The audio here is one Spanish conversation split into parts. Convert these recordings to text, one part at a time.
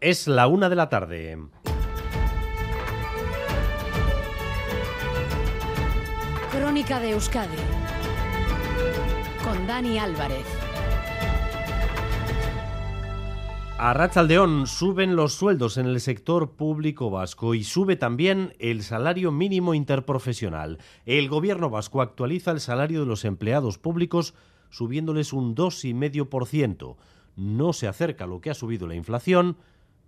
Es la una de la tarde. Crónica de Euskadi con Dani Álvarez. A Rachaldeón suben los sueldos en el sector público vasco y sube también el salario mínimo interprofesional. El gobierno vasco actualiza el salario de los empleados públicos subiéndoles un 2,5%. No se acerca a lo que ha subido la inflación,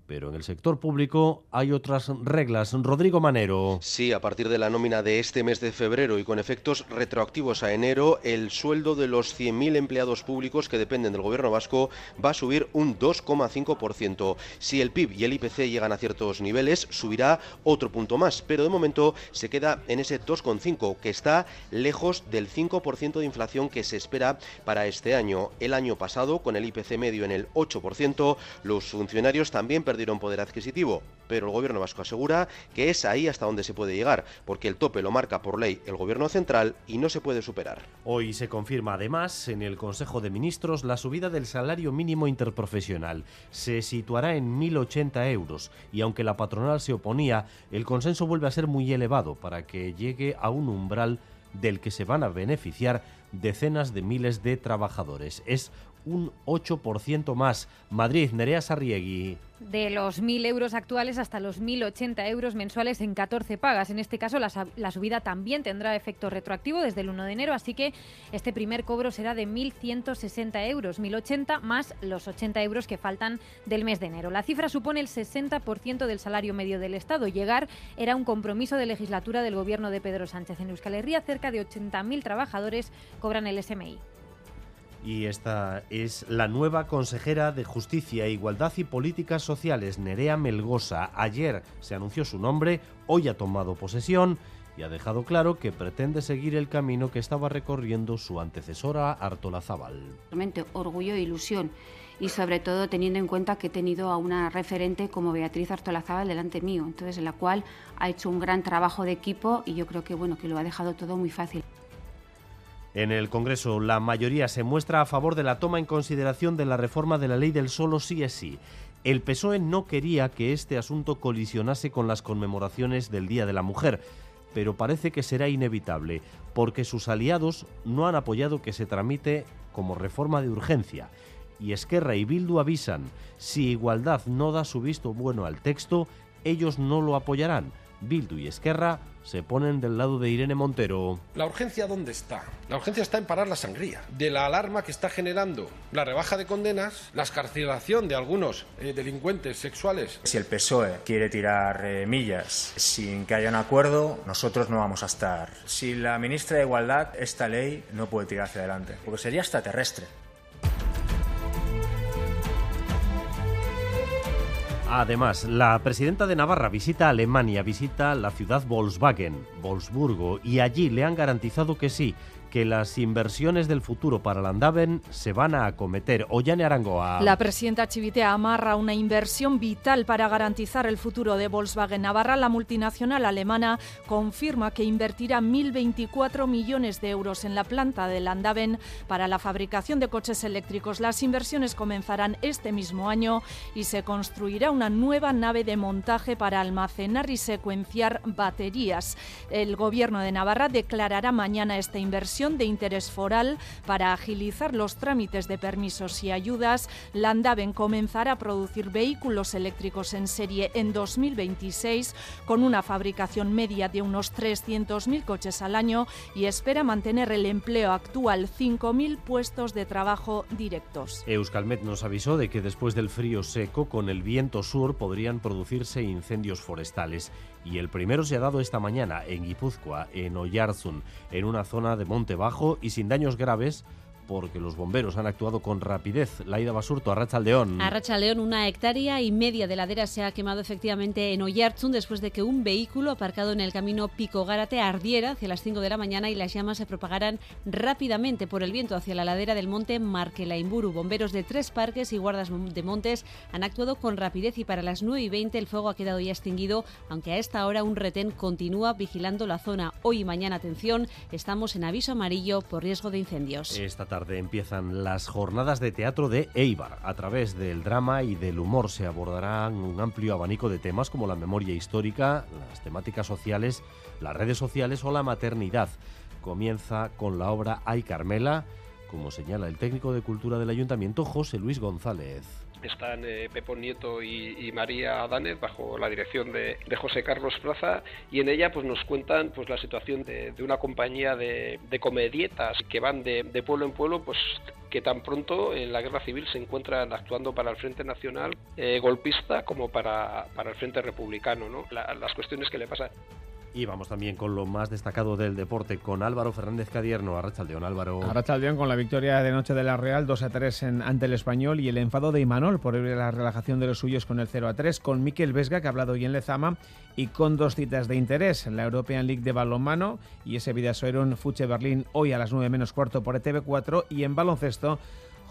pero en el sector público hay otras reglas. Rodrigo Manero. Sí, a partir de la nómina de este mes de febrero y con efectos retroactivos a enero, el sueldo de los 100.000 empleados públicos que dependen del gobierno vasco va a subir un 2,5%. Si el PIB y el IPC llegan a ciertos niveles, subirá otro punto más, pero de momento se queda en ese 2,5, que está lejos del 5% de inflación que se espera para este año. El año pasado, con el IPC medio en el 8%, los funcionarios también perdieron dieron poder adquisitivo, pero el gobierno vasco asegura que es ahí hasta donde se puede llegar, porque el tope lo marca por ley el gobierno central y no se puede superar. Hoy se confirma además en el Consejo de Ministros la subida del salario mínimo interprofesional. Se situará en 1.080 euros y aunque la patronal se oponía, el consenso vuelve a ser muy elevado para que llegue a un umbral del que se van a beneficiar decenas de miles de trabajadores. Es un 8% más. Madrid, Nerea Sarriegui. De los 1.000 euros actuales hasta los 1.080 euros mensuales en 14 pagas. En este caso, la, la, subida también tendrá efecto retroactivo desde el 1 de enero, así que este primer cobro será de 1.160 euros, 1.080 más los 80 euros que faltan del mes de enero. La cifra supone el 60% del salario medio del Estado. Llegar era un compromiso de legislatura del gobierno de Pedro Sánchez. En Euskal Herria, cerca de 80.000 trabajadores cobran el SMI y esta es la nueva consejera de Justicia, Igualdad y Políticas Sociales, Nerea Melgosa. Ayer se anunció su nombre, hoy ha tomado posesión y ha dejado claro que pretende seguir el camino que estaba recorriendo su antecesora Artola. Realmente orgullo e ilusión y sobre todo teniendo en cuenta que he tenido a una referente como Beatriz Artolazábal delante mío, entonces en la cual ha hecho un gran trabajo de equipo y yo creo que bueno que lo ha dejado todo muy fácil. En el Congreso, la mayoría se muestra a favor de la toma en consideración de la reforma de la ley del solo sí es sí. El PSOE no quería que este asunto colisionase con las conmemoraciones del Día de la Mujer, pero parece que será inevitable, porque sus aliados no han apoyado que se tramite como reforma de urgencia. Y Esquerra y Bildu avisan, si Igualdad no da su visto bueno al texto, ellos no lo apoyarán. Bildu y Esquerra se ponen del lado de Irene Montero. ¿La urgencia dónde está? La urgencia está en parar la sangría, de la alarma que está generando la rebaja de condenas, la escarcelación de algunos eh, delincuentes sexuales. Si el PSOE quiere tirar eh, millas sin que haya un acuerdo, nosotros no vamos a estar. Si la ministra de Igualdad, esta ley no puede tirar hacia adelante, porque sería extraterrestre. Además, la presidenta de Navarra visita Alemania, visita la ciudad Volkswagen, Wolfsburgo, y allí le han garantizado que sí, que las inversiones del futuro para Landaven se van a acometer. Ollane Arangoa. La presidenta Chivitea amarra una inversión vital para garantizar el futuro de Volkswagen Navarra. La multinacional alemana confirma que invertirá 1.024 millones de euros en la planta de Landaven para la fabricación de coches eléctricos. Las inversiones comenzarán este mismo año y se construirá una nueva nave de montaje para almacenar y secuenciar baterías. El gobierno de Navarra declarará mañana esta inversión de interés foral para agilizar los trámites de permisos y ayudas. Landaven comenzará a producir vehículos eléctricos en serie en 2026 con una fabricación media de unos 300.000 coches al año y espera mantener el empleo actual, 5.000 puestos de trabajo directos. Euskalmet nos avisó de que después del frío seco con el viento sur podrían producirse incendios forestales y el primero se ha dado esta mañana en Guipúzcoa, en Oyarzun, en una zona de monte bajo y sin daños graves porque los bomberos han actuado con rapidez. Laida Basurto, Arracha León. Arracha León, una hectárea y media de ladera se ha quemado efectivamente en Oyarzun después de que un vehículo aparcado en el camino Pico Gárate ardiera hacia las 5 de la mañana y las llamas se propagaran rápidamente por el viento hacia la ladera del monte Marquelaimburu. Bomberos de tres parques y guardas de montes han actuado con rapidez y para las 9 y 20 el fuego ha quedado ya extinguido, aunque a esta hora un retén continúa vigilando la zona. Hoy y mañana, atención, estamos en aviso amarillo por riesgo de incendios. Esta tarde empiezan las jornadas de teatro de Eibar. A través del drama y del humor se abordarán un amplio abanico de temas como la memoria histórica, las temáticas sociales, las redes sociales o la maternidad. Comienza con la obra Ay Carmela, como señala el técnico de cultura del ayuntamiento José Luis González están eh, Pepo Nieto y, María Adánez bajo la dirección de, José Carlos Plaza y en ella pues nos cuentan pues la situación de, una compañía de, comedietas que van de, pueblo en pueblo pues que tan pronto en la guerra civil se encuentran actuando para el Frente Nacional eh, golpista como para, para el Frente Republicano, ¿no? las cuestiones que le pasan. Y vamos también con lo más destacado del deporte, con Álvaro Fernández Cadierno. Arrachaldeón, Álvaro. Arrachaldeón con la victoria de noche de la Real 2 a 3 en, ante el Español y el enfado de Imanol por la relajación de los suyos con el 0 a 3, con Miquel Vesga, que ha hablado hoy en Lezama, y con dos citas de interés, la European League de balonmano y ese Vidasoeron Fuche Berlín hoy a las 9 menos cuarto por ETV4 y en baloncesto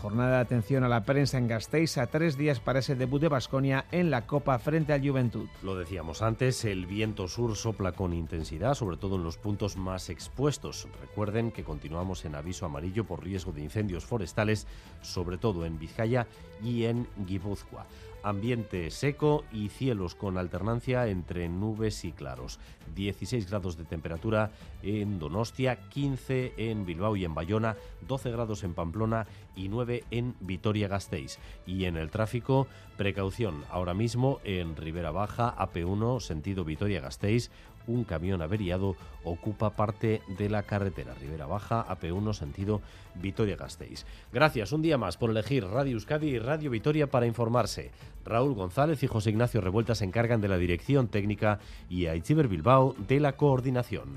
Jornada de atención a la prensa en Gasteiz a tres días para ese debut de Basconia en la Copa frente al Juventud. Lo decíamos antes, el viento sur sopla con intensidad, sobre todo en los puntos más expuestos. Recuerden que continuamos en aviso amarillo por riesgo de incendios forestales, sobre todo en Vizcaya y en Guipúzcoa ambiente seco y cielos con alternancia entre nubes y claros. 16 grados de temperatura en Donostia, 15 en Bilbao y en Bayona, 12 grados en Pamplona y 9 en Vitoria-Gasteiz. Y en el tráfico, precaución ahora mismo en Ribera Baja, AP1, sentido Vitoria-Gasteiz, un camión averiado ocupa parte de la carretera Ribera Baja, AP1, sentido Vitoria-Gasteiz. Gracias un día más por elegir Radio Euskadi y Radio Vitoria para informarse. Raúl González y José Ignacio Revuelta se encargan de la dirección técnica y Aichiber Bilbao de la coordinación.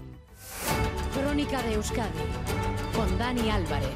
Crónica de Euskadi con Dani Álvarez.